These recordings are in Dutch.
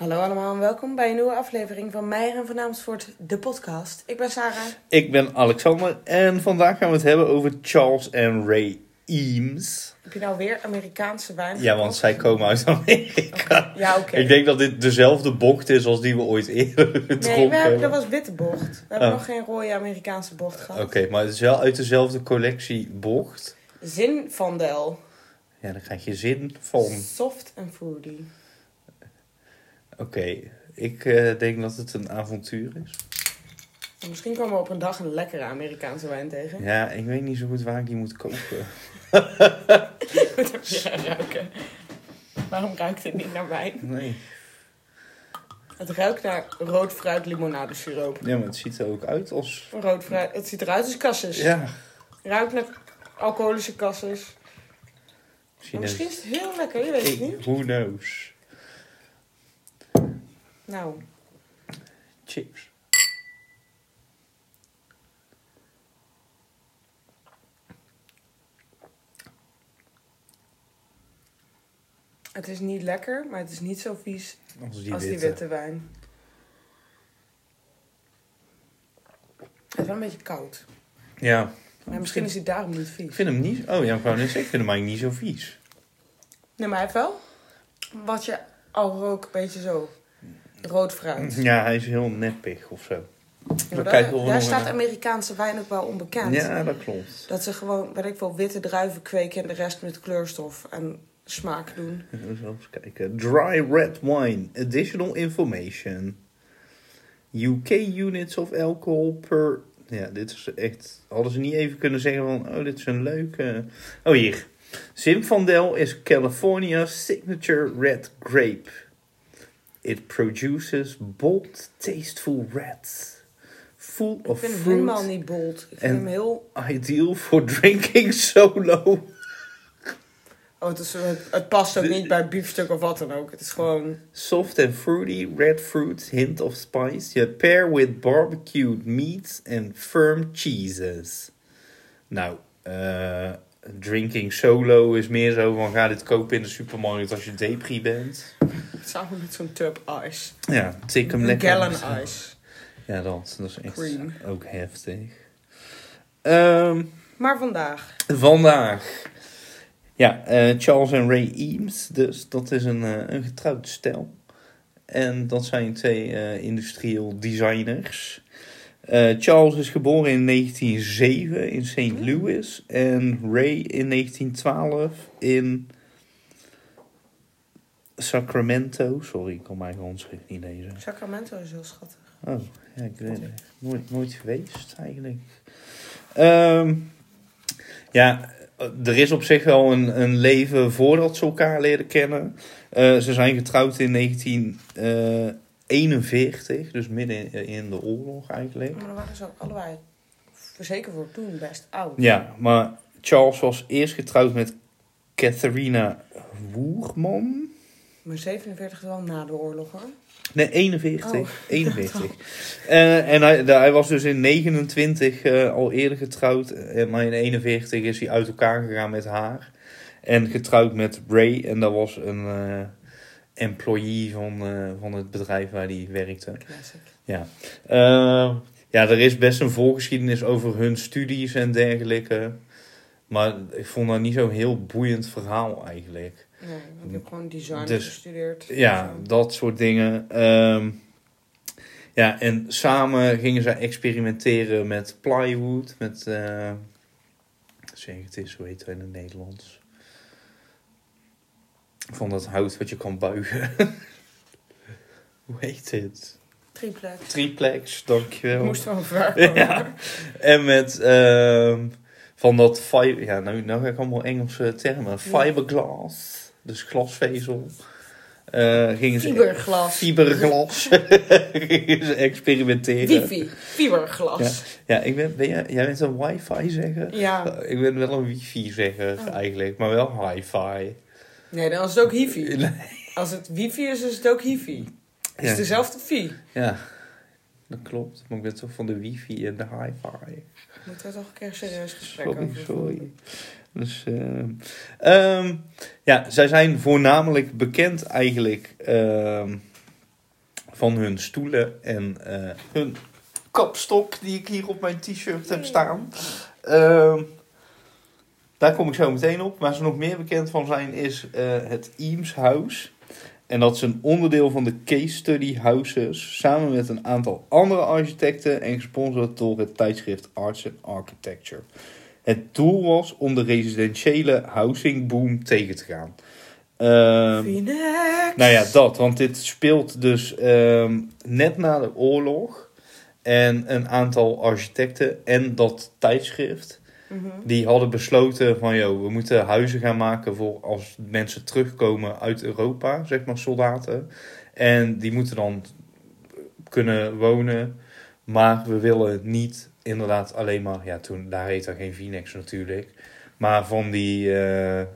Hallo allemaal en welkom bij een nieuwe aflevering van Meijer en van Amersfoort, de podcast. Ik ben Sarah. Ik ben Alexander en vandaag gaan we het hebben over Charles en Ray Eames. Heb je nou weer Amerikaanse wijn? Ja, want zij komen uit Amerika. Ja, oké. Ik denk dat dit dezelfde bocht is als die we ooit eerder gedronken Nee, we hebben, dat was witte bocht. We hebben Oh. nog geen rode Amerikaanse bocht gehad. Oké, maar het is wel uit dezelfde collectie bocht. Zin van Del. Ja, dan krijg je zin van. Soft en fruity. Oké, ik eh, denk dat het een avontuur is. En misschien komen we op een dag een lekkere Amerikaanse wijn tegen. Ja, ik weet niet zo goed waar ik die moet kopen. Moet even gaan ruiken. Waarom ruikt het niet naar wijn? Nee. Het ruikt naar rood fruit limonadesiroop. Ja, maar het ziet er ook uit als. Rood fruit, het ziet eruit als kasses. Ja. Ruikt naar alcoholische kasses. Misschien, misschien is het heel lekker, je weet het niet. Who knows? Nou, Chips. het is niet lekker, maar het is niet zo vies Als die als witte. die witte wijn. Het is wel een beetje koud. Ja. Maar misschien is hij daarom niet Ik vies. vind hem niet... Oh ja, ik wou net zeggen, ik vind hem eigenlijk niet zo vies. Nee, maar hij heeft wel wat je al rook, een beetje zo. Rood fruit. Ja, hij is heel neppig of zo. Daar daar staat. Amerikaanse wijn ook wel onbekend. Ja, dat klopt. Dat ze gewoon, weet ik veel, witte druiven kweken en de rest met kleurstof en smaak doen. Eens kijken. Dry red wine. Additional information. UK units of alcohol per... Ja, dit is echt... Hadden ze niet even kunnen zeggen van... Oh, dit is een leuke... Oh, hier. Zinfandel is California's signature red grape. It produces bold, tasteful red. Full Ik of vind hem fruit. helemaal niet bold. Ik vind hem heel... Ideal for drinking solo. Oh, het, is, het, het past ook niet bij biefstuk of wat dan ook. Het is gewoon... Soft and fruity, red fruit, hint of spice. You pair with barbecued meats and firm cheeses. Nou, eh, drinking solo is meer zo van ga dit kopen in de supermarkt als je depri bent. Samen met zo'n tub ice. Ja, tik hem lekker. gallon ice. Ja, dat, dat is echt Cream. ook heftig. Ehm, Maar vandaag. vandaag. Ja, eh, Charles en Ray Eames. Dus dat is een, eh, een getrouwd stel. En dat zijn twee eh, industrieel designers. Charles is geboren in 1907 in St. Louis. En Ray in 1912 in Sacramento. Sorry, ik kan mijn handschrift niet lezen. Sacramento is heel schattig. Oh, ja, ik weet het. Nooit, nooit geweest eigenlijk. Ehm, ja, er is op zich wel een, een leven voordat ze elkaar leren kennen. Eh, ze zijn getrouwd in 1941, dus midden in, de oorlog eigenlijk. Maar dan waren ze ook allebei, zeker voor toen, best oud. Ja, maar Charles was eerst getrouwd met Catharina Woerman. Maar 47 is wel na de oorlog hoor. Nee, 41. Oh. 41. Eh, en hij, hij was dus in 29 eh, al eerder getrouwd. En maar in 41 is hij uit elkaar gegaan met haar. En getrouwd met Ray. En dat was een eh, employee van, eh, van het bedrijf waar hij werkte. Classic. Ja. Eh, ja, er is best een voorgeschiedenis over hun studies en dergelijke. Maar ik vond dat niet zo'n heel boeiend verhaal eigenlijk. Nee, ik heb gewoon design Dus- gestudeerd. Ja, dat soort dingen. Ehm, ja, en samen gingen zij experimenteren met plywood, met, eh zeg het is, hoe heet dat in het Nederlands? Van dat hout wat je kan buigen. hoe heet het? Triplex. Triplex, Ik dankjewel. moest wel ver Ja. En met ehm, van dat fiber, ja, nou, nou ga ik allemaal Engelse termen. Fiberglass, dus glasvezel. Eh gingen ze Fiberglas. Fiberglas. gingen ze experimenteren. Wifi. Fiberglas. Ja, ik ben, ben jij, jij bent een wifi zeggen? Ja. Ik ben wel een wifi zeggen Oh. eigenlijk, maar wel hi-fi. Nee, dan is het ook hifi. Als het wifi is, is het ook hifi. Het is Ja. dezelfde fi. Ja, dat klopt. Maar ik ben toch van de wifi en de hi-fi. Moeten we toch een keer een serieus gesprek Sorry, over sorry. Dus, ehm, ehm, ja, zij zijn voornamelijk bekend eigenlijk ehm, van hun stoelen en eh, hun kapstok die ik hier op mijn t-shirt heb staan. Ehm, daar kom ik zo meteen op. Waar ze nog meer bekend van zijn is eh, het Eames House. En dat is een onderdeel van de Case Study Houses. Samen met een aantal andere architecten en gesponsord door het tijdschrift Arts and Architecture. Het doel was om de residentiële housing boom tegen te gaan. Phoenix. nou ja, dat. Want dit speelt dus ehm, net na de oorlog. En een aantal architecten en dat tijdschrift. Mhm. Die hadden besloten van, joh, we moeten huizen gaan maken voor als mensen terugkomen uit Europa, zeg maar soldaten. En die moeten dan kunnen wonen. Maar we willen niet inderdaad alleen maar, ja, toen, daar heet er geen Phoenix natuurlijk. Maar van die, eh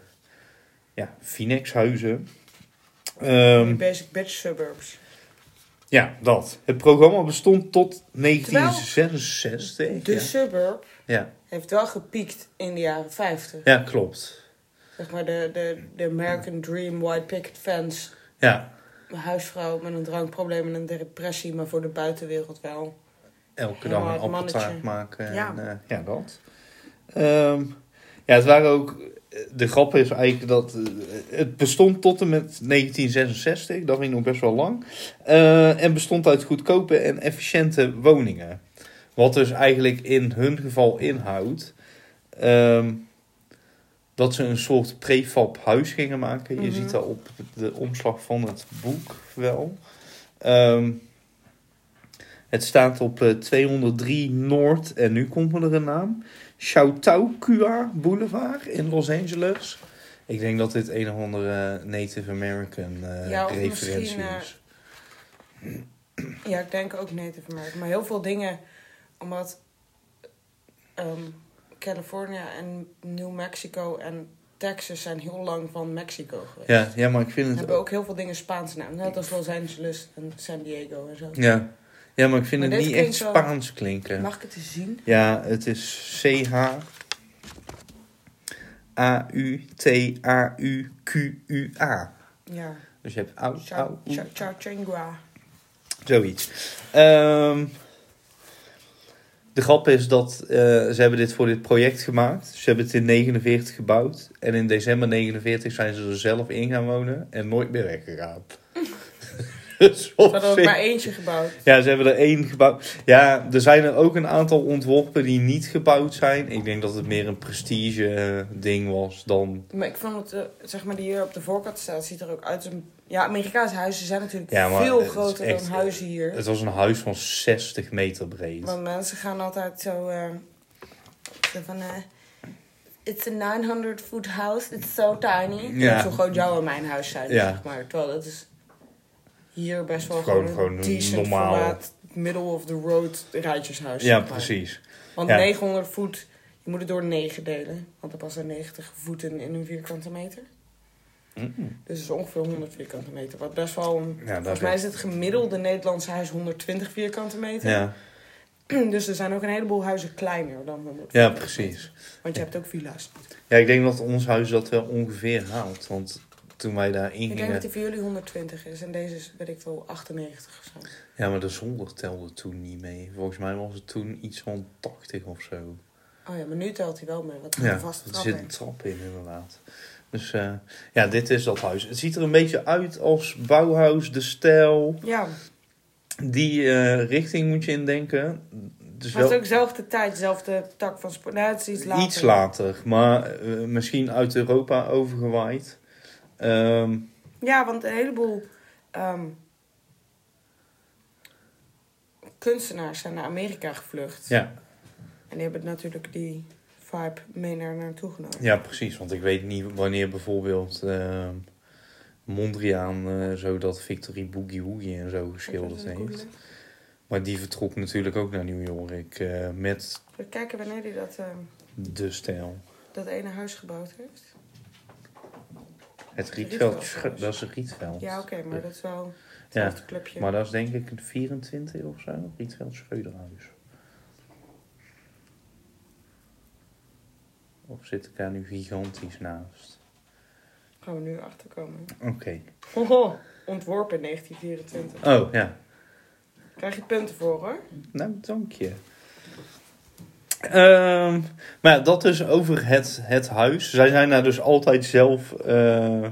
ja, Phoenix-huizen. Ehm, basic bitch suburbs. ja, dat. Het programma bestond tot 1966. De ja. suburb Ja. heeft wel gepiekt in de jaren 50. ja, klopt. Zeg maar de, de, de American Dream, white picket fence. Ja, Een huisvrouw met een drankprobleem en een depressie, maar voor de buitenwereld wel. Elke dag een appeltaart maken. Ja. En, eh, ja, dat. Ehm, ja, het waren ook... De grap is eigenlijk dat... eh, het bestond tot en met 1966. Dat ging nog best wel lang. Eh, en bestond uit goedkope en efficiënte woningen. Wat dus eigenlijk in hun geval inhoudt... ehm, dat ze een soort prefab huis gingen maken. Je Mhm. ziet dat op de omslag van het boek wel. Ehm, het staat op eh, 203 Noord, en nu komt er een naam. Chautauqua Boulevard in Los Angeles. Ik denk dat dit een of andere Native American eh, Ja, referentie eh, is. Ja, ik denk ook Native American. Maar heel veel dingen, omdat ehm, California en New Mexico en Texas zijn heel lang van Mexico geweest. Ja, ja, maar ik vind We het hebben ook heel veel dingen Spaanse naam. Net als Los Angeles en San Diego en zo. Ja. Ja, maar ik vind Maar het niet echt wel- Spaans klinken. Mag ik het eens zien? Ja, het is CH A-U-T-A-U-Q-U-A. Ja. Dus je hebt au, au, zoiets. Ehm, de grap is dat eh, ze hebben dit voor dit project gemaakt. Ze hebben het in 49 gebouwd. En in december 49 zijn ze er zelf in gaan wonen. En nooit meer weggegaan. Ze hadden ook maar eentje gebouwd. Ja, ze hebben er één gebouwd. Ja, er zijn er ook een aantal ontworpen die niet gebouwd zijn. Ik denk dat het meer een prestige eh, ding was dan... Maar ik vond het, eh, zeg maar, die hier op de voorkant staat, ziet er ook uit als een... Ja, Amerikaanse huizen zijn natuurlijk Ja, veel groter echt, dan huizen hier. Het was een huis van 60 meter breed. Want mensen gaan altijd zo, eh, van... It's a 900 foot house, it's so tiny. Ja. Ja. Zo groot jouw en mijn huis zijn, Ja. zeg maar. Terwijl dat is hier best wel Gewoon- gewoon, een normaal- formaat, middle of the road rijtjeshuis. Ja, precies. Want Ja. 900 voet, je moet het door 9 delen. Want er passen 90 voeten in een vierkante meter. Mm. Dus het is ongeveer 100 vierkante meter. Wat best wel een... Ja, dat Volgens mij is het gemiddelde Nederlandse huis 120 vierkante meter. Ja, Dus er zijn ook een heleboel huizen kleiner dan 100 ja, precies. meter. Want je hebt ook villa's. Ja, ik denk dat ons huis dat wel ongeveer haalt. Want toen wij daar Ik denk dat ingingen... die voor jullie 120 is. En deze is, weet ik veel, 98 of zo. Ja, maar de zolder telde toen niet mee. Volgens mij was het toen iets van 80 of zo. Oh ja, maar nu telt hij wel mee. Wat een Ja, vaste er zit een trap in inderdaad. Dus eh, ja, dit is dat huis. Het ziet er een beetje uit als Bauhaus, de stijl. Ja, Die eh, richting moet je indenken. Dus maar het wel is ook dezelfde tijd, dezelfde tak van sport. Nou, het is iets later. iets later, maar eh, misschien uit Europa overgewaaid. Ehm, Ja, want een heleboel ehm, kunstenaars zijn naar Amerika gevlucht. ja, En die hebben natuurlijk die vibe mee naar naartoe genomen. ja, precies. Want ik weet niet wanneer bijvoorbeeld ehm, Mondriaan eh, zo dat Victory Boogie Woogie en zo geschilderd heeft. Maar die vertrok natuurlijk ook naar New York eh, met Even kijken wanneer hij dat, de stijl. dat ene huis gebouwd heeft. Het Rietveld Rietveld, dat is een Rietveld. Ja, oké, maar dat is wel Ja, hetzelfde clubje. maar dat is denk ik een 24 of zo. Rietveld Schreuderhuis. Of zit ik daar nu gigantisch naast? Gaan we nu achterkomen. Oké. Hoho, ontworpen in 1924. Oh, ja. Krijg je punten voor hoor. Nou, dank je. Ehm, maar dat is over het, het huis. Zij zijn daar dus altijd zelf eh,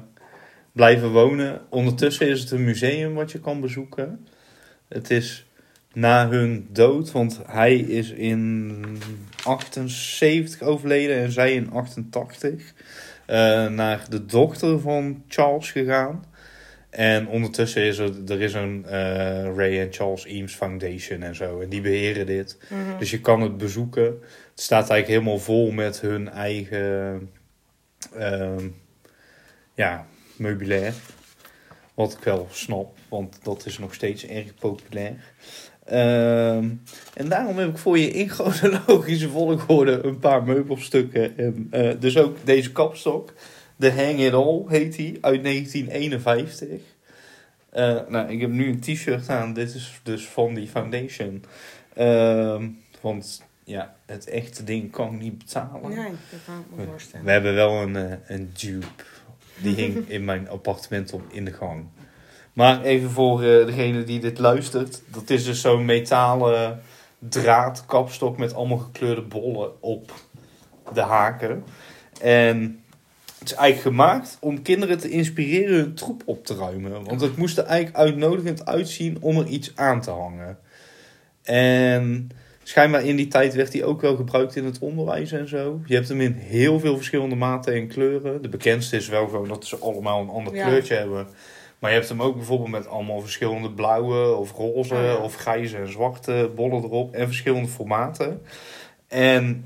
blijven wonen. Ondertussen is het een museum wat je kan bezoeken. Het is na hun dood, want hij is in 78 overleden en zij in 88. eh, naar de dochter van Charles gegaan. En ondertussen is er, er is een eh, Ray en Charles Eames Foundation en zo. En die beheren dit. Mhm. Dus je kan het bezoeken. Het staat eigenlijk helemaal vol met hun eigen ehm, ja, meubilair. Wat ik wel snap, want dat is nog steeds erg populair. Ehm, en daarom heb ik voor je in chronologische volgorde een paar meubelstukken. En, eh, dus ook deze kapstok. De Hang It All heet die, uit 1951. Eh, nou, ik heb nu een t-shirt aan. Dit is dus van die foundation. Ehm, want ja, het echte ding kan ik niet betalen. Nee, dat kan ik me voorstellen. We hebben wel een, eh, een dupe. Die hing in mijn appartement op in de gang. Maar even voor eh, degene die dit luistert. Dat is dus zo'n metalen draadkapstok met allemaal gekleurde bollen op de haken. En het is eigenlijk gemaakt om kinderen te inspireren hun troep op te ruimen. Want het moest er eigenlijk uitnodigend uitzien om er iets aan te hangen. En schijnbaar in die tijd werd hij ook wel gebruikt in het onderwijs en zo. Je hebt hem in heel veel verschillende maten en kleuren. De bekendste is wel gewoon dat ze allemaal een ander Ja. kleurtje hebben. Maar je hebt hem ook bijvoorbeeld met allemaal verschillende blauwe of roze Oh ja. of grijze en zwarte bollen erop. En verschillende formaten. En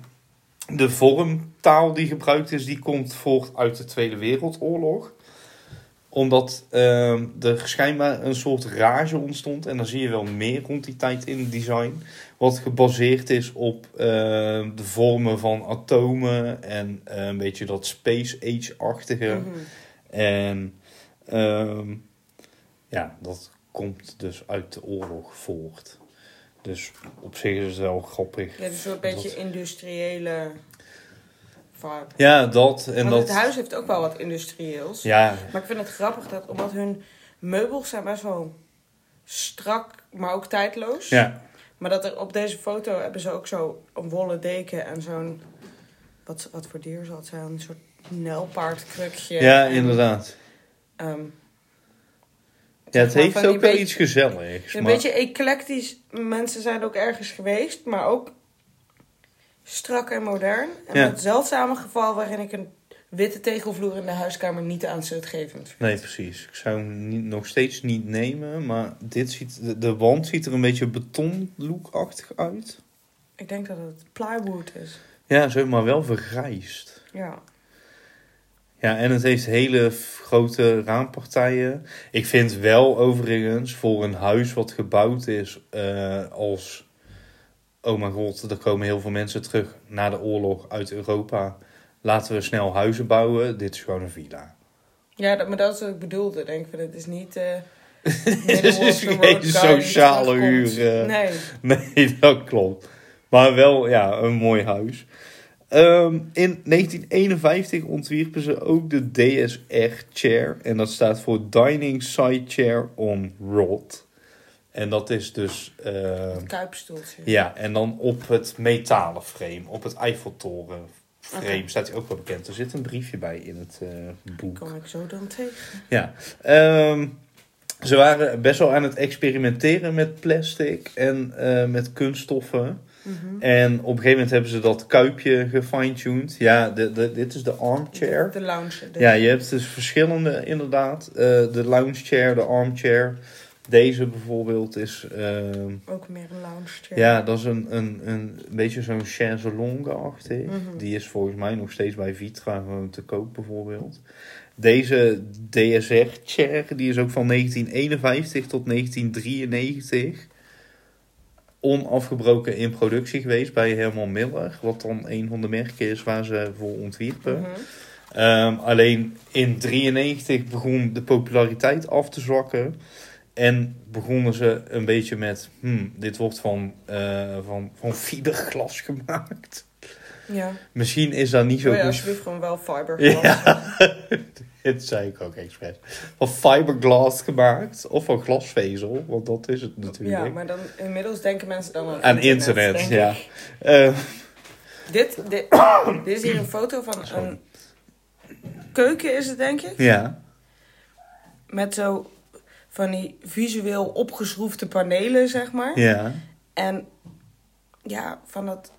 de vormtaal die gebruikt is, die komt voort uit de Tweede Wereldoorlog. Omdat ehm, er schijnbaar een soort rage ontstond. En dan zie je wel meer rond die tijd in het design. Wat gebaseerd is op ehm, de vormen van atomen. En eh, een beetje dat Space Age-achtige. Mhm. En ehm, ja, dat komt dus uit de oorlog voort. Dus op zich is het wel grappig. Ja, dus een beetje Dat- industriële vibe. Ja, dat. En Want dat het huis heeft ook wel wat industrieels. Ja, Maar ik vind het grappig dat, omdat hun meubels zijn best wel strak, maar ook tijdloos. ja, Maar dat er op deze foto hebben ze ook zo een wollen deken en zo'n... Wat, wat voor dier zal het zijn? Een soort nijlpaardkrukje. ja, en, inderdaad. ehm, Ja, het heeft ook wel iets gezelligs. een maar- beetje eclectisch. Mensen zijn ook ergens geweest, maar ook strak en modern. En Ja. het zeldzame geval waarin ik een witte tegelvloer in de huiskamer niet aanstootgevend vind. Nee, precies. Ik zou hem niet, nog steeds niet nemen, maar dit ziet, de, de wand ziet er een beetje betonlookachtig uit. Ik denk dat het plywood is. Ja, zeg maar wel vergrijsd. Ja. Ja, en het heeft hele grote raampartijen. Ik vind wel overigens voor een huis wat gebouwd is eh, als... Oh mijn god, er komen heel veel mensen terug na de oorlog uit Europa. Laten we snel huizen bouwen. Dit is gewoon een villa. Ja, dat, maar dat is wat ik bedoelde. Denk ik van, het is niet... Het is geen sociale huur. Nee. Nee, dat klopt. Maar wel, ja, een mooi huis. Ehm, in 1951 ontwierpen ze ook de DSR-chair. En dat staat voor Dining Side Chair on Rod. En dat is dus... eh, Het kuipstoeltje. ja, en dan op het metalen frame, op het Eiffeltoren frame, staat hij ook wel bekend. Er zit een briefje bij in het eh, boek. Kom ik zo dan tegen. Ja, ehm, ze waren best wel aan het experimenteren met plastic en eh, met kunststoffen. Mhm. En op een gegeven moment hebben ze dat kuipje gefine-tuned. Ja, de, de, dit is de armchair. De lounge. de- Ja, je hebt dus verschillende inderdaad. Eh, de lounge chair, de armchair. Deze bijvoorbeeld is... ehm, Ook meer een lounge chair. ja, dat is een, een, een, beetje zo'n chaiselongue-achtig. Mhm. Die is volgens mij nog steeds bij Vitra gewoon te koop bijvoorbeeld. Deze DSR-chair, die is ook van 1951 tot 1993 onafgebroken in productie geweest bij Herman Miller. Wat dan een van de merken is waar ze voor ontwierpen. Mhm. Ehm, alleen in 93 begon de populariteit af te zwakken. En begonnen ze een beetje met, hmm, dit wordt van, eh van, van fiberglas gemaakt. Ja. Misschien is dat niet zo je goed. alsjeblieft gewoon wel fiber Ja. Dit zei ik ook expres. Van fiberglass gemaakt. Of van glasvezel. Want dat is het natuurlijk. Ja, maar dan, inmiddels denken mensen dan aan, Aan internet, ja. Eh, Dit, dit, dit is hier een foto van Sorry. een keuken is het denk ik. ja. Met zo van die visueel opgeschroefde panelen, zeg maar. Ja. En ja, van dat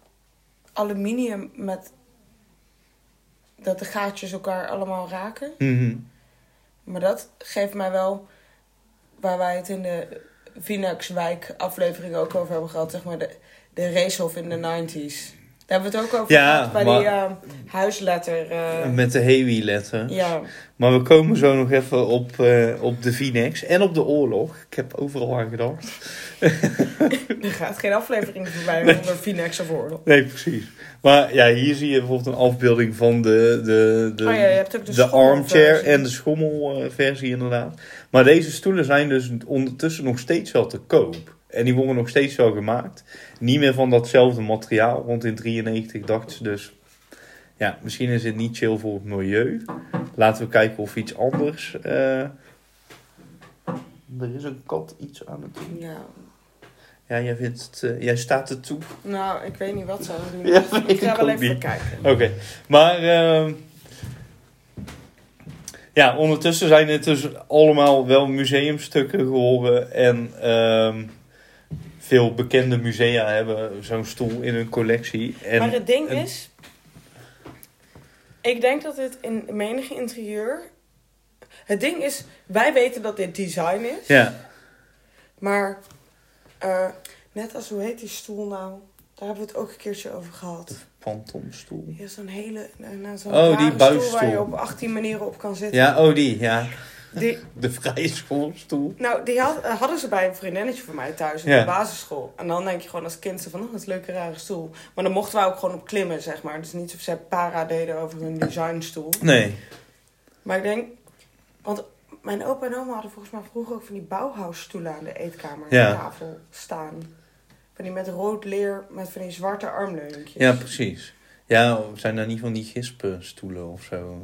aluminium met dat de gaatjes elkaar allemaal raken. Mhm. Maar dat geeft mij wel, waar wij het in de Vinax-wijk aflevering ook over hebben gehad, zeg maar de, de racehof in de 90s. Daar hebben we het ook over Ja, gehad bij maar- die eh, huisletter. eh, Met de heavy-letter. ja, Maar we komen zo nog even op, eh, op de Vinex en op de oorlog. Ik heb overal aan gedacht. er gaat geen aflevering voorbij over Vinax of oorlog. Nee, precies. Maar ja, hier zie je bijvoorbeeld een afbeelding van de, de, de, oh ja, ook de, de armchair en de schommelversie inderdaad. Maar deze stoelen zijn dus ondertussen nog steeds wel te koop. En die worden nog steeds wel gemaakt. Niet meer van datzelfde materiaal. Want in 93 dachten ze dus... Ja, misschien is het niet chill voor het milieu. Laten we kijken of iets anders... eh, Er is een kat iets aan het doen. Ja, Ja, jij, vindt het, eh, jij staat er toe. nou, ik weet niet wat ze aan het doen Ja, ik ga wel even niet. kijken. Oké, maar ehm, ja, ondertussen zijn het dus allemaal wel museumstukken geworden. En ehm, veel bekende musea hebben zo'n stoel in hun collectie. En, maar het ding is, ik denk dat dit in menige interieur. Het ding is, wij weten dat dit design is, Ja, maar eh, net als hoe heet die stoel nou? Daar hebben we het ook een keertje over gehad. fantomstoel. Ja, zo'n hele, nou, zo'n Oh, die buisstoel. waar je op 18 manieren op kan zitten. Ja, oh die, ja. Die, De vrije schoolstoel. nou, die had- eh, hadden ze bij een vriendinnetje van mij thuis in Ja. de basisschool. En dan denk je gewoon als kind van, oh, dat is een leuke rare stoel. Maar dan mochten wij ook gewoon op klimmen, zeg maar. Dus niet of ze para deden over hun designstoel. Nee. Maar ik denk, want mijn opa en oma hadden volgens mij vroeger ook van die Bauhaus-stoelen aan de eetkamertafel staan. Van die met rood leer, met van die zwarte armleuntjes. Ja, precies. Ja, zijn daar niet van die gispenstoelen of zo?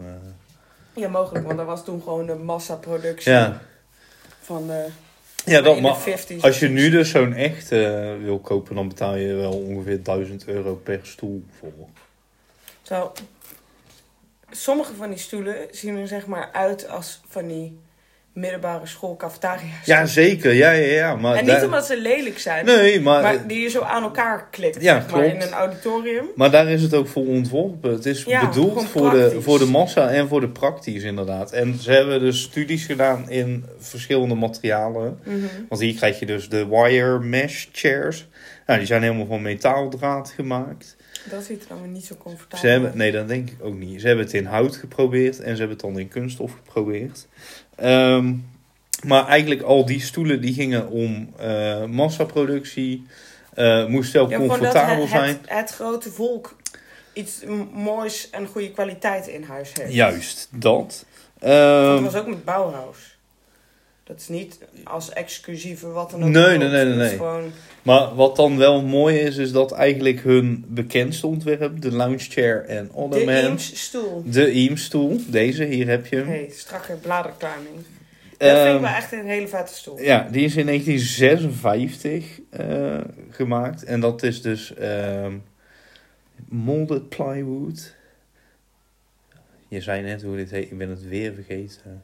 Eh? Ja, mogelijk, want dat was toen gewoon de massaproductie ja. van de, Ja, dat, maar de 50s. als je nu dus zo'n echt eh, wil kopen, dan betaal je wel ongeveer 1000 euro per stoel voor. Zo, sommige van die stoelen zien er zeg maar uit als van die middelbare school cafetaria's. Ja, zeker. Ja, ja, ja. Maar En niet omdat ze lelijk zijn, Nee, maar, maar die je zo aan elkaar klikt Ja, zeg maar, klopt. in een auditorium. maar daar is het ook voor ontworpen. Het is Ja, bedoeld voor de, voor de massa en voor de praktisch inderdaad. En ze hebben dus studies gedaan in verschillende materialen. Mhm. Want hier krijg je dus de wire mesh chairs. Nou, die zijn helemaal van metaaldraad gemaakt. Dat ziet er dan weer niet zo comfortabel uit. nee, dat denk ik ook niet. Ze hebben het in hout geprobeerd en ze hebben het dan in kunststof geprobeerd. Ehm, maar eigenlijk al die stoelen die gingen om eh, massaproductie. eh moest wel Ja, comfortabel het, zijn. Het, het grote volk iets moois en goede kwaliteit in huis heeft. Juist, dat. Ehm, dat was ook met Bauhaus. Dat is niet als exclusieve wat dan ook. Nee, nee, nee, nee, gewoon, maar wat dan wel mooi is, is dat eigenlijk hun bekendste ontwerp, de lounge chair en de ottoman, Eames stoel. de Eames-stoel, deze, hier heb je hem. Hey, strakke bladerkruiming. Dat vind ik Ehm, wel echt een hele vette stoel. Ja, die is in 1956 eh, gemaakt. En dat is dus ehm, molded plywood. Je zei net hoe dit heet, ik ben het weer vergeten.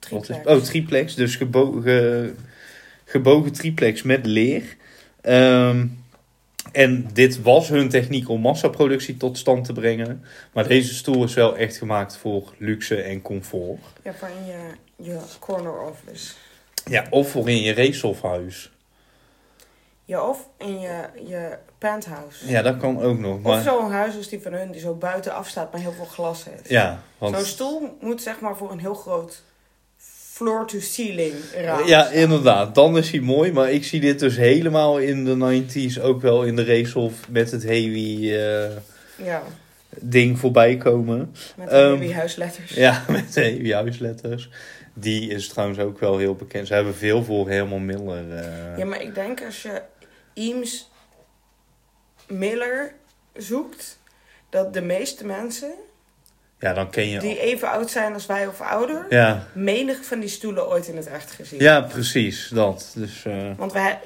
Triplex. oh, triplex, dus gebogen, gebogen triplex met leer. Ehm, en dit was hun techniek om massaproductie tot stand te brengen. Maar deze stoel is wel echt gemaakt voor luxe en comfort. Ja, voor in je, je corner office. Ja, of voor in je racehofhuis. Ja, of in je, je penthouse. Ja, dat kan ook nog. Of Maar, zo'n huis als die van hun, die zo buitenaf staat, maar heel veel glas heeft. ja, want, Zo'n stoel moet zeg maar voor een heel groot floor-to-ceiling raam ja, staan. inderdaad. Dan is hij mooi. Maar ik zie dit dus helemaal in de 90s ook wel in de racehof met het heavy eh, Ja, ding voorbij komen. met Ehm, de huisletters. Ja, met de heavy huisletters. Die is trouwens ook wel heel bekend. Ze hebben veel voor helemaal Miller. eh, Ja, maar ik denk als je Eames Miller zoekt, dat de meeste mensen Ja, dan ken je... die even oud zijn als wij of ouder, Ja, menig van die stoelen ooit in het echt gezien. ja precies, dat. Dus eh, Want wij,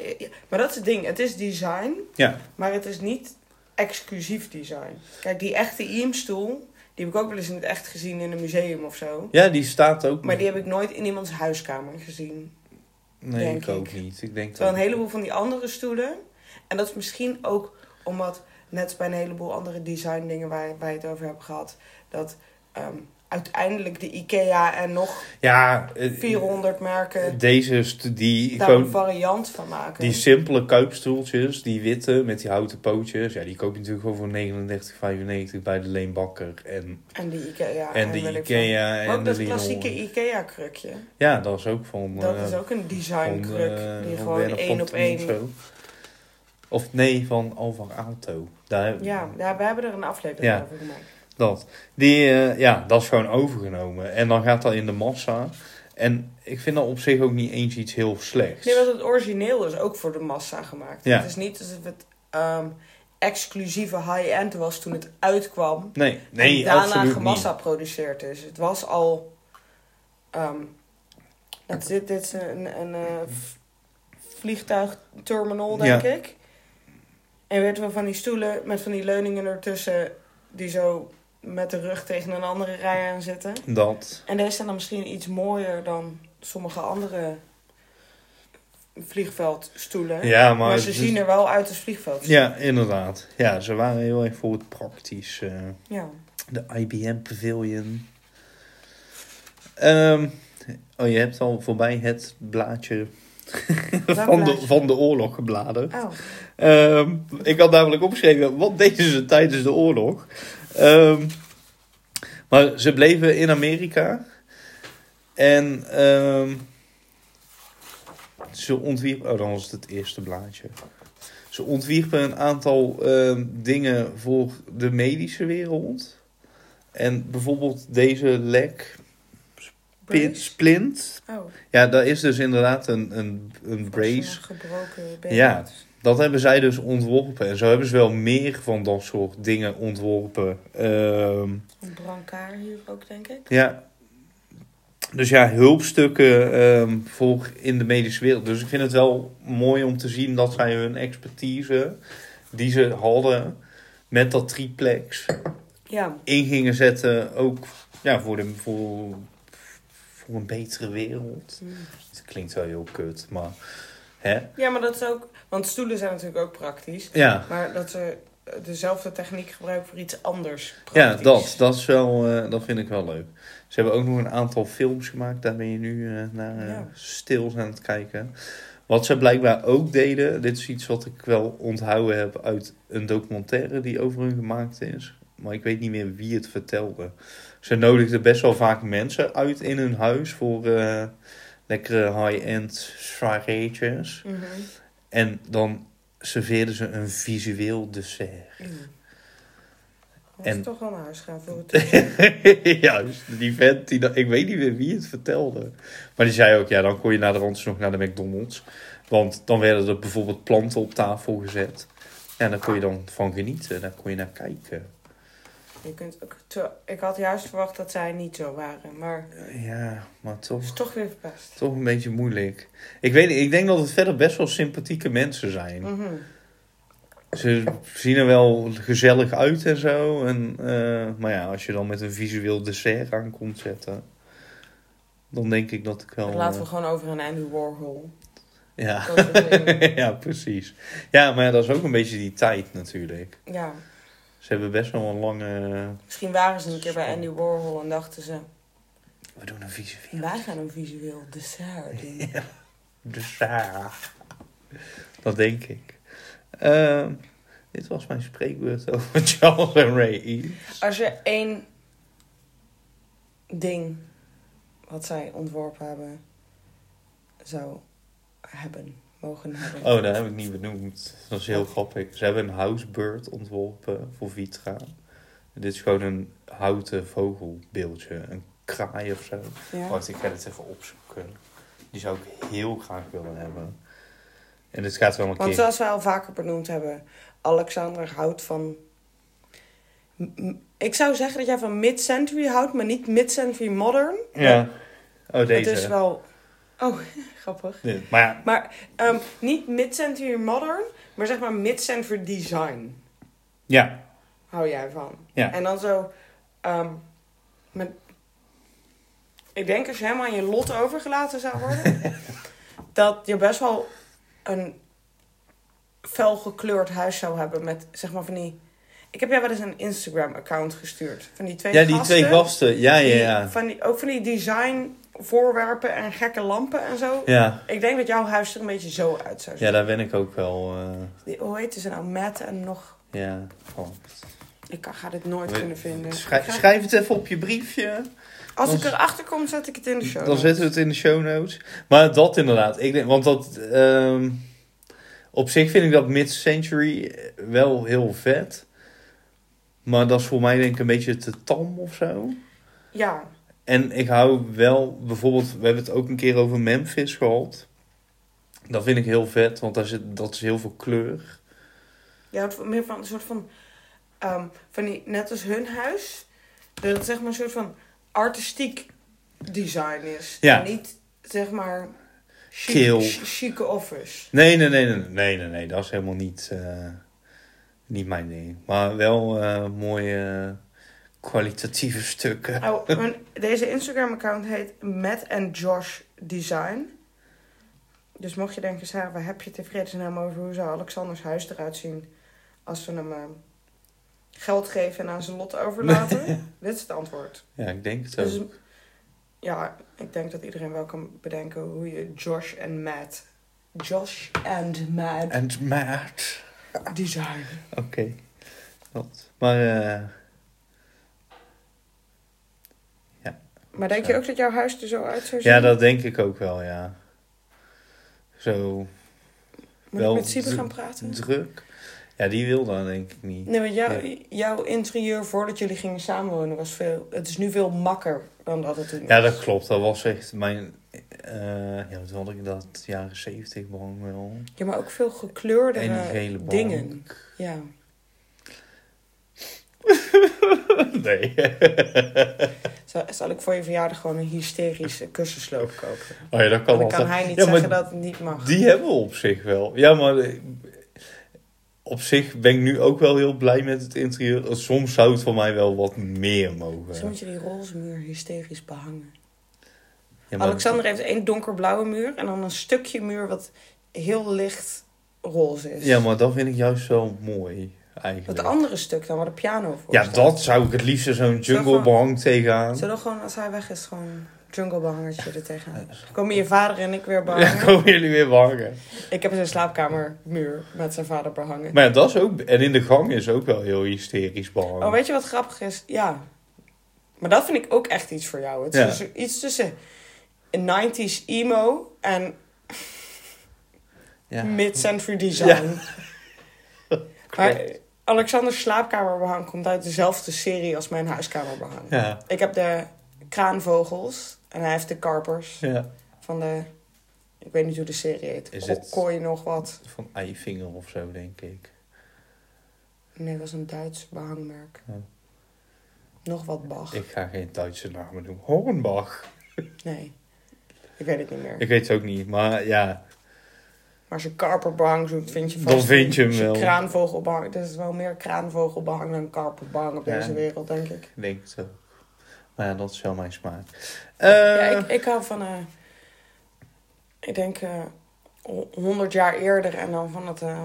maar dat is het ding, het is design, ja, maar het is niet exclusief design. Kijk, die echte IEM-stoel, die heb ik ook wel eens in het echt gezien in een museum of zo. ja, die staat ook... Maar die heb ik nooit in iemands huiskamer gezien. nee, ik ook ik. niet. Ik denk Terwijl een heleboel van die andere stoelen, en dat is misschien ook omdat, net bij een heleboel andere design dingen waar wij het over hebben gehad, dat ehm, uiteindelijk de IKEA en nog Ja, eh, 400 merken deze, die, daar een variant van maken. die simpele kuipstoeltjes, die witte met die houten pootjes, ja, die koop je natuurlijk gewoon voor 39,95 bij de Leenbakker en, En de IKEA. en de ik veel. Ikea Maar en ook de dat klassieke IKEA-krukje. Ja, dat is ook van... Dat eh, is ook een design-kruk. eh, die gewoon één op één. Of nee, van Alvar Aalto. Daar, Ja, ja, we hebben er een aflevering Ja. over gemaakt. Dat. Die, eh, ja, dat is gewoon overgenomen. En dan gaat dat in de massa. En ik vind dat op zich ook niet eens iets heel slechts. Nee, want het origineel is ook voor de massa gemaakt. Ja. Het is niet alsof het ehm, exclusieve high-end was toen het uitkwam. Nee, nee, en daarna gemassa produceerd is. Het was al... ehm het, dit, dit is een, een eh, v- vliegtuigterminal, denk Ja. ik. En weet wel van die stoelen met van die leuningen ertussen... die zo met de rug tegen een andere rij aan zitten. Dat. En deze zijn dan misschien iets mooier dan sommige andere vliegveldstoelen. Ja, maar... maar ze zien er wel uit als vliegveldstoelen. Ja, inderdaad. Ja, ze waren heel erg voor het praktisch. eh, Ja. de IBM Pavilion. Ehm, oh, je hebt al voorbij het blaadje van de, van de oorlog gebladerd. Oh, Ehm, ik had namelijk opgeschreven, wat deden ze tijdens de oorlog? Ehm, maar ze bleven in Amerika. En ehm, ze ontwierpen... Oh, dan was het het eerste blaadje. Ze ontwierpen een aantal ehm, dingen voor de medische wereld. En bijvoorbeeld deze lek brace? splint. Oh, Ja, daar is dus inderdaad een, een, een brace een gebroken been. Ja. Dat hebben zij dus ontworpen. En zo hebben ze wel meer van dat soort dingen ontworpen. Een brancard hier ook, denk ik. ja. Dus ja, hulpstukken ehm, voor in de medische wereld. Dus ik vind het wel mooi om te zien dat zij hun expertise die ze hadden met dat triplex Ja, in gingen zetten. Ook ja, voor, de, voor, voor een betere wereld. Mm. Het klinkt wel heel kut, maar hè? ja maar dat is ook... Want stoelen zijn natuurlijk ook praktisch. Ja, Maar dat ze dezelfde techniek gebruiken voor iets anders Ja, dat, dat, is wel, eh, dat vind ik wel leuk. Ze hebben ook nog een aantal films gemaakt. Daar ben je nu eh, naar eh, Ja. stil aan het kijken. Wat ze blijkbaar ook deden. Dit is iets wat ik wel onthouden heb uit een documentaire die over hun gemaakt is. Maar ik weet niet meer wie het vertelde. Ze nodigden best wel vaak mensen uit in hun huis voor eh, lekkere high-end soireetjes. Mhm. En dan serveerden ze een visueel dessert. Mm. Dat En- is toch wel naar huis gaan voor het Juist, die vent, die, ik weet niet meer wie het vertelde. Maar die zei ook, ja, dan kon je naar de rand nog naar de McDonald's. Want dan werden er bijvoorbeeld planten op tafel gezet. En daar kon je dan van genieten, daar kon je naar kijken. Je kunt ook te- ik had juist verwacht dat zij niet zo waren. Maar Ja, maar toch, is toch weer verpest. toch een beetje moeilijk. Ik weet ik denk dat het verder best wel sympathieke mensen zijn. Mhm. Ze zien er wel gezellig uit en zo. En, eh, maar ja, als je dan met een visueel dessert aan komt zetten... Dan denk ik dat ik wel... Laten eh, we gewoon over een Andy Warhol. Ja. Ja, precies. Ja, maar ja, dat is ook een beetje die tijd natuurlijk. Ja, Ze hebben best wel een lange... misschien waren ze een keer bij Andy Warhol en dachten ze... We doen een visueel. Wij gaan een visueel dessert doen. Ja, dat denk ik. Ehm, dit was mijn spreekbeurt over Charles en Ray Eames. Als je één ding wat zij ontworpen hebben zou hebben, mogen hebben. Oh, dat heb ik niet benoemd. Dat is heel grappig. Ze hebben een housebird ontworpen voor Vitra. Dit is gewoon een houten vogelbeeldje. Een kraai of zo. Ja. Wacht, ik ga het even opzoeken. Die zou ik heel graag willen hebben. En dit gaat wel een Want keer... zoals wij al vaker benoemd hebben, Alexander houdt van Ik zou zeggen dat jij van mid-century houdt, maar niet mid-century modern. Ja. Oh, deze. Het is wel... Oh, grappig. Dit. Maar ja, Maar ehm, niet mid-century modern, maar zeg maar mid-century design. ja. Hou jij van. Ja. En dan zo... ehm, met, ik denk als je helemaal aan je lot overgelaten zou worden... dat je best wel een fel gekleurd huis zou hebben met zeg maar van die... Ik heb jou wel eens een Instagram-account gestuurd. Van die twee Ja, die gasten. twee gasten. Ja, ja, ja. Van die, ook van die design voorwerpen en gekke lampen en zo. Ja, Ik denk dat jouw huis er een beetje zo uit zou zien. ja daar ben ik ook wel... eh, Die, hoe heet ze nou? Matt en nog... ja. Oh. Ik kan, ga dit nooit We- kunnen vinden. Schrijf het even op je briefje. Als ik dan- erachter kom, zet ik het in de show. Dan notes. zetten we het in de show notes. Maar dat inderdaad. Ik denk, want dat... ehm, op zich vind ik dat mid-century wel heel vet. Maar dat is voor mij denk ik een beetje te tam of zo. Ja, En ik hou wel, bijvoorbeeld, we hebben het ook een keer over Memphis gehad. Dat vind ik heel vet, want daar zit, dat is heel veel kleur. je houdt meer van een soort van... ehm, van die, net als hun huis. Dat het zeg maar een soort van artistiek design is. Ja. Niet zeg maar... chic- Kil. chi- Chique office. Nee, nee, nee, nee, nee, nee, nee dat is helemaal niet, eh, niet mijn ding. Maar wel eh, mooie kwalitatieve stukken. Oh, mijn- deze Instagram-account heet Matt and Josh Design. Dus mocht je denken, Sarah, waar heb je in vredesnaam over hoe zou Alexanders huis eruit zien als we hem eh, geld geven en aan zijn lot overlaten? Dit is het antwoord. Ja, ik denk het Dus, ook. ja, ik denk dat iedereen wel kan bedenken hoe je Josh en Matt, Josh and Matt En maat. design. Oké. Dat. Maar eh, Maar denk je ook dat jouw huis er zo uit zou zien? ja, dat denk ik ook wel, ja. Zo Moet wel ik met Siebe gaan praten? druk. Ja, die wil dan denk ik niet. Nee, want jou, Nee. jouw interieur voordat jullie gingen samenwonen was veel... Het is nu veel makker dan dat het toen Ja, was. dat klopt. Dat was echt mijn... eh ja, wat had ik dat? Jaren zeventig behang wel. Ja, maar ook veel gekleurde dingen. Ja. Nee. Zal, ik voor je verjaardag gewoon een hysterische kussensloop kopen? Oh ja, dat kan dan kan altijd. hij niet Ja, zeggen dat het niet mag. Die hebben we op zich wel. Ja, maar eh, op zich ben ik nu ook wel heel blij met het interieur. Soms zou het voor mij wel wat meer mogen. Misschien moet je die roze muur hysterisch behangen. Ja, maar- Alexander heeft één donkerblauwe muur en dan een stukje muur wat heel licht roze is. Ja, maar dat vind ik juist wel mooi. Eigenlijk. Het andere stuk dan, waar de piano voor Ja, staat. dat zou ik het liefst zo'n jungle behang tegenaan. Zullen we gewoon, als hij weg is, gewoon een junglebehangertje er tegenaan? Komen je vader en ik weer Ja, behangen? komen jullie weer behangen. Ik heb zijn slaapkamermuur met zijn vader behangen. Maar ja, dat is ook... En in de gang is ook wel heel hysterisch behangen. Oh, weet je wat grappig is? Ja. Maar dat vind ik ook echt iets voor jou. Het is Ja. dus iets tussen een 90s emo en ja. mid-century design. maar. Alexanders slaapkamerbehang komt uit dezelfde serie als mijn huiskamerbehang. Ja. Ik heb de kraanvogels en hij heeft de karpers ja. van de... Ik weet niet hoe de serie heet. Is het- Kooi nog wat. Van Eifinger of zo, denk ik. Nee, dat was een Duits behangmerk. Nog wat Bach. Ik ga geen Duitse namen doen. Hornbach. Nee. Ik weet het niet meer. Ik weet het ook niet, maar ja. Maar als je karperbehang zoekt, vind je vast... Dan vind je hem wel. kraanvogelbehang... Er is wel meer kraanvogelbehang dan karperbehang op Ja. deze wereld, denk ik. Ik denk het ook. Maar ja, dat is wel mijn smaak. Eh, ja, ik, ik hou van... eh ik denk... eh 100 jaar eerder en dan van het eh,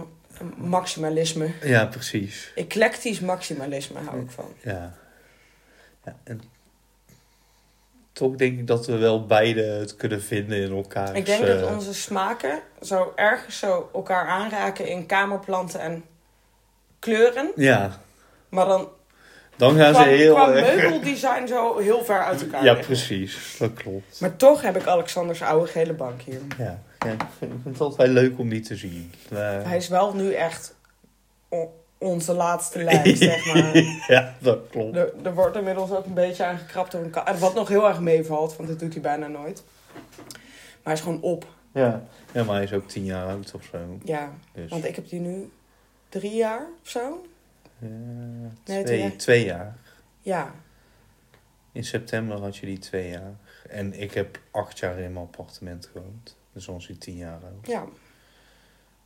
maximalisme. ja, precies. Eclectisch maximalisme hou ik van. Ja. ja. En toch denk ik dat we wel beide het kunnen vinden in elkaar. Ik denk dat eh, onze smaken zo ergens zo elkaar aanraken in kamerplanten en kleuren. Ja, Maar dan dan gaan ze heel qua meubeldesign zo heel ver uit elkaar Ja, liggen. precies. Dat klopt. Maar toch heb ik Alexanders oude gele bank hier. Ja, ja ik, vind, het altijd leuk om die te zien. Hij is wel nu echt onze laatste lijst, zeg maar. ja, dat klopt. Er, er wordt inmiddels ook een beetje aangekrapt door een kat. Wat nog heel erg meevalt, want dat doet hij bijna nooit. Maar hij is gewoon op. Ja. ja, maar hij is ook tien jaar oud of zo. Ja, Dus, want ik heb die nu drie jaar of zo. ja, Nee, twee, jaar. Ja, In september had je die twee jaar. En ik heb acht jaar in mijn appartement gewoond. Dus dan is hij tien jaar oud. ja.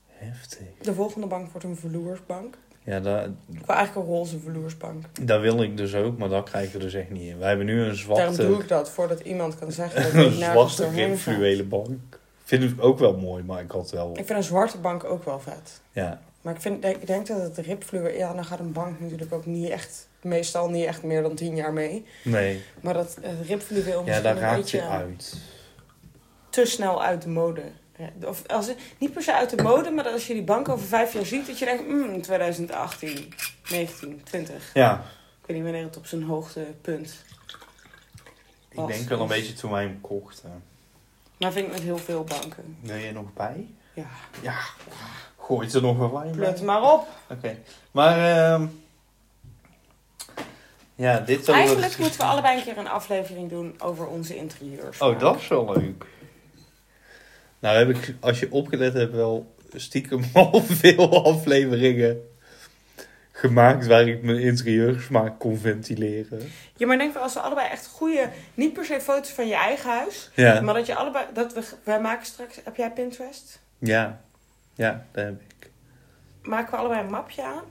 Heftig. De volgende bank wordt een vloersbank. Ja, daar, Ik wil eigenlijk een roze vloersbank. daar wil ik dus ook, maar dat krijgen we dus echt niet in. Wij hebben nu een Daarom doe zwarte, ik dat, voordat iemand kan zeggen dat een ik nergens zwarte bank. Vind ik ook wel mooi, maar ik had wel... Ik vind een zwarte bank ook wel vet. Ja, Maar ik, vind, ik denk dat het ribvloer... Ja, dan gaat een bank natuurlijk ook niet echt... Meestal niet echt meer dan tien jaar mee. nee. Maar dat het ribvloer Ja, daar een raakt je uit. te snel uit de mode. Ja, Of als het, niet per se uit de mode, maar dat als je die bank over vijf jaar ziet... dat je denkt, mm, 2018, 19, 20. Ja, Ik weet niet wanneer het op zijn hoogtepunt ik Was. denk wel een beetje toen wij hem kochten. Maar vind ik met heel veel banken. Wil je er nog bij? Ja, Ja, gooit er nog wel wijn bij. plut maar op. Oké, maar ehm ja, dit Eigenlijk moeten we allebei een keer een aflevering doen over onze interieurs. Oh, dat is wel leuk. Nou heb ik, als je opgelet hebt, wel stiekem al veel afleveringen gemaakt waar ik mijn interieursmaak kon ventileren. Ja, maar denk wel als we allebei echt goede, niet per se foto's van je eigen huis, Ja, maar dat je allebei, dat we, wij maken straks, heb jij Pinterest? ja, ja, dat heb ik. Maken we allebei een mapje aan?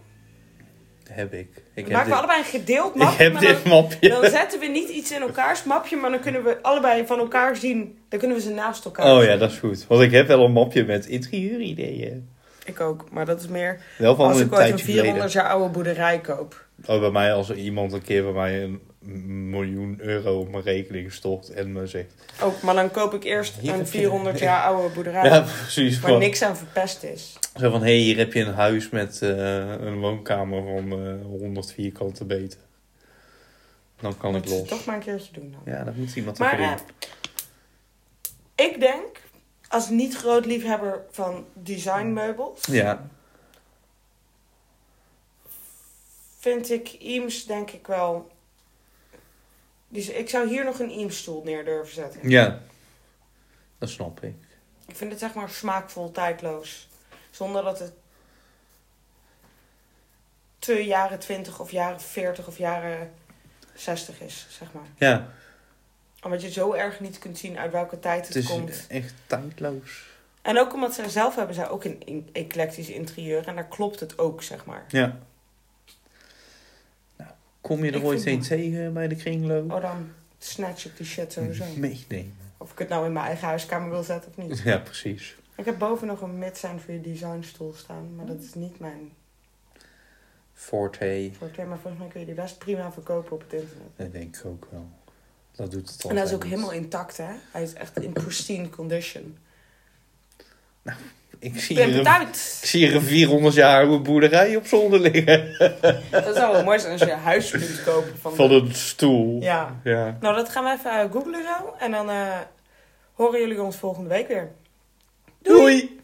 Heb ik. Ik maken we allebei een gedeeld ik mapje? heb maar dit dan, mapje. dan zetten we niet iets in elkaars mapje, maar dan kunnen we allebei van elkaar zien, dan kunnen we ze naast elkaar Oh zien. ja, dat is goed. Want ik heb wel een mapje met interieur-ideeën. Ik ook, maar dat is meer Wel van als een ik ooit een tijdje geleden. 400 jaar oude boerderij koop. Oh, bij mij als iemand een keer bij mij een miljoen euro op mijn rekening stort en me zegt... Ook, maar dan koop ik eerst een heb je- 400 jaar oude boerderij. Ja, precies. Waar Van, niks aan verpest is. Zo van, hé, hey, hier heb je een huis met eh, een woonkamer van eh 100 vierkante meter. Dan kan ik los. toch maar een keertje doen dan. Ja, dat moet iemand Maar doen. ik denk, als niet groot liefhebber van designmeubels, Ja, vind ik Eames denk ik wel... Dus ik zou hier nog een Eames stoel neer durven zetten. ja. Dat snap ik. Ik vind het zeg maar smaakvol, tijdloos. Zonder dat het te jaren 20 of jaren 40 of jaren 60 is, zeg maar. Ja, Omdat je zo erg niet kunt zien uit welke tijd het, het is komt. echt tijdloos. En ook omdat zij zelf hebben zij ook een eclectisch interieur. En daar klopt het ook, zeg maar. Ja. Kom je er Ik ooit vind een tegen bij de kringloop? Oh, dan snatch ik die shit sowieso. Meenemen. Of ik het nou in mijn eigen huiskamer wil zetten of niet. Ja, precies. Ik heb boven nog een mid-sign voor je designstoel staan. Maar dat is niet mijn Forte, forte. Maar volgens mij kun je die best prima verkopen op het internet. dat denk ik ook wel. Dat doet het al. En dat is ook helemaal intact, hè? Hij is echt in pristine condition. Ik zie, hier een, uit! ik zie hier een 400 jaar oude boerderij op zolder liggen. Dat zou wel mooi zijn als je een huis kunt kopen van... Van de- een stoel. Ja. Ja. Nou, dat gaan we even eh, googlen zo. En dan eh, horen jullie ons volgende week weer. Doei.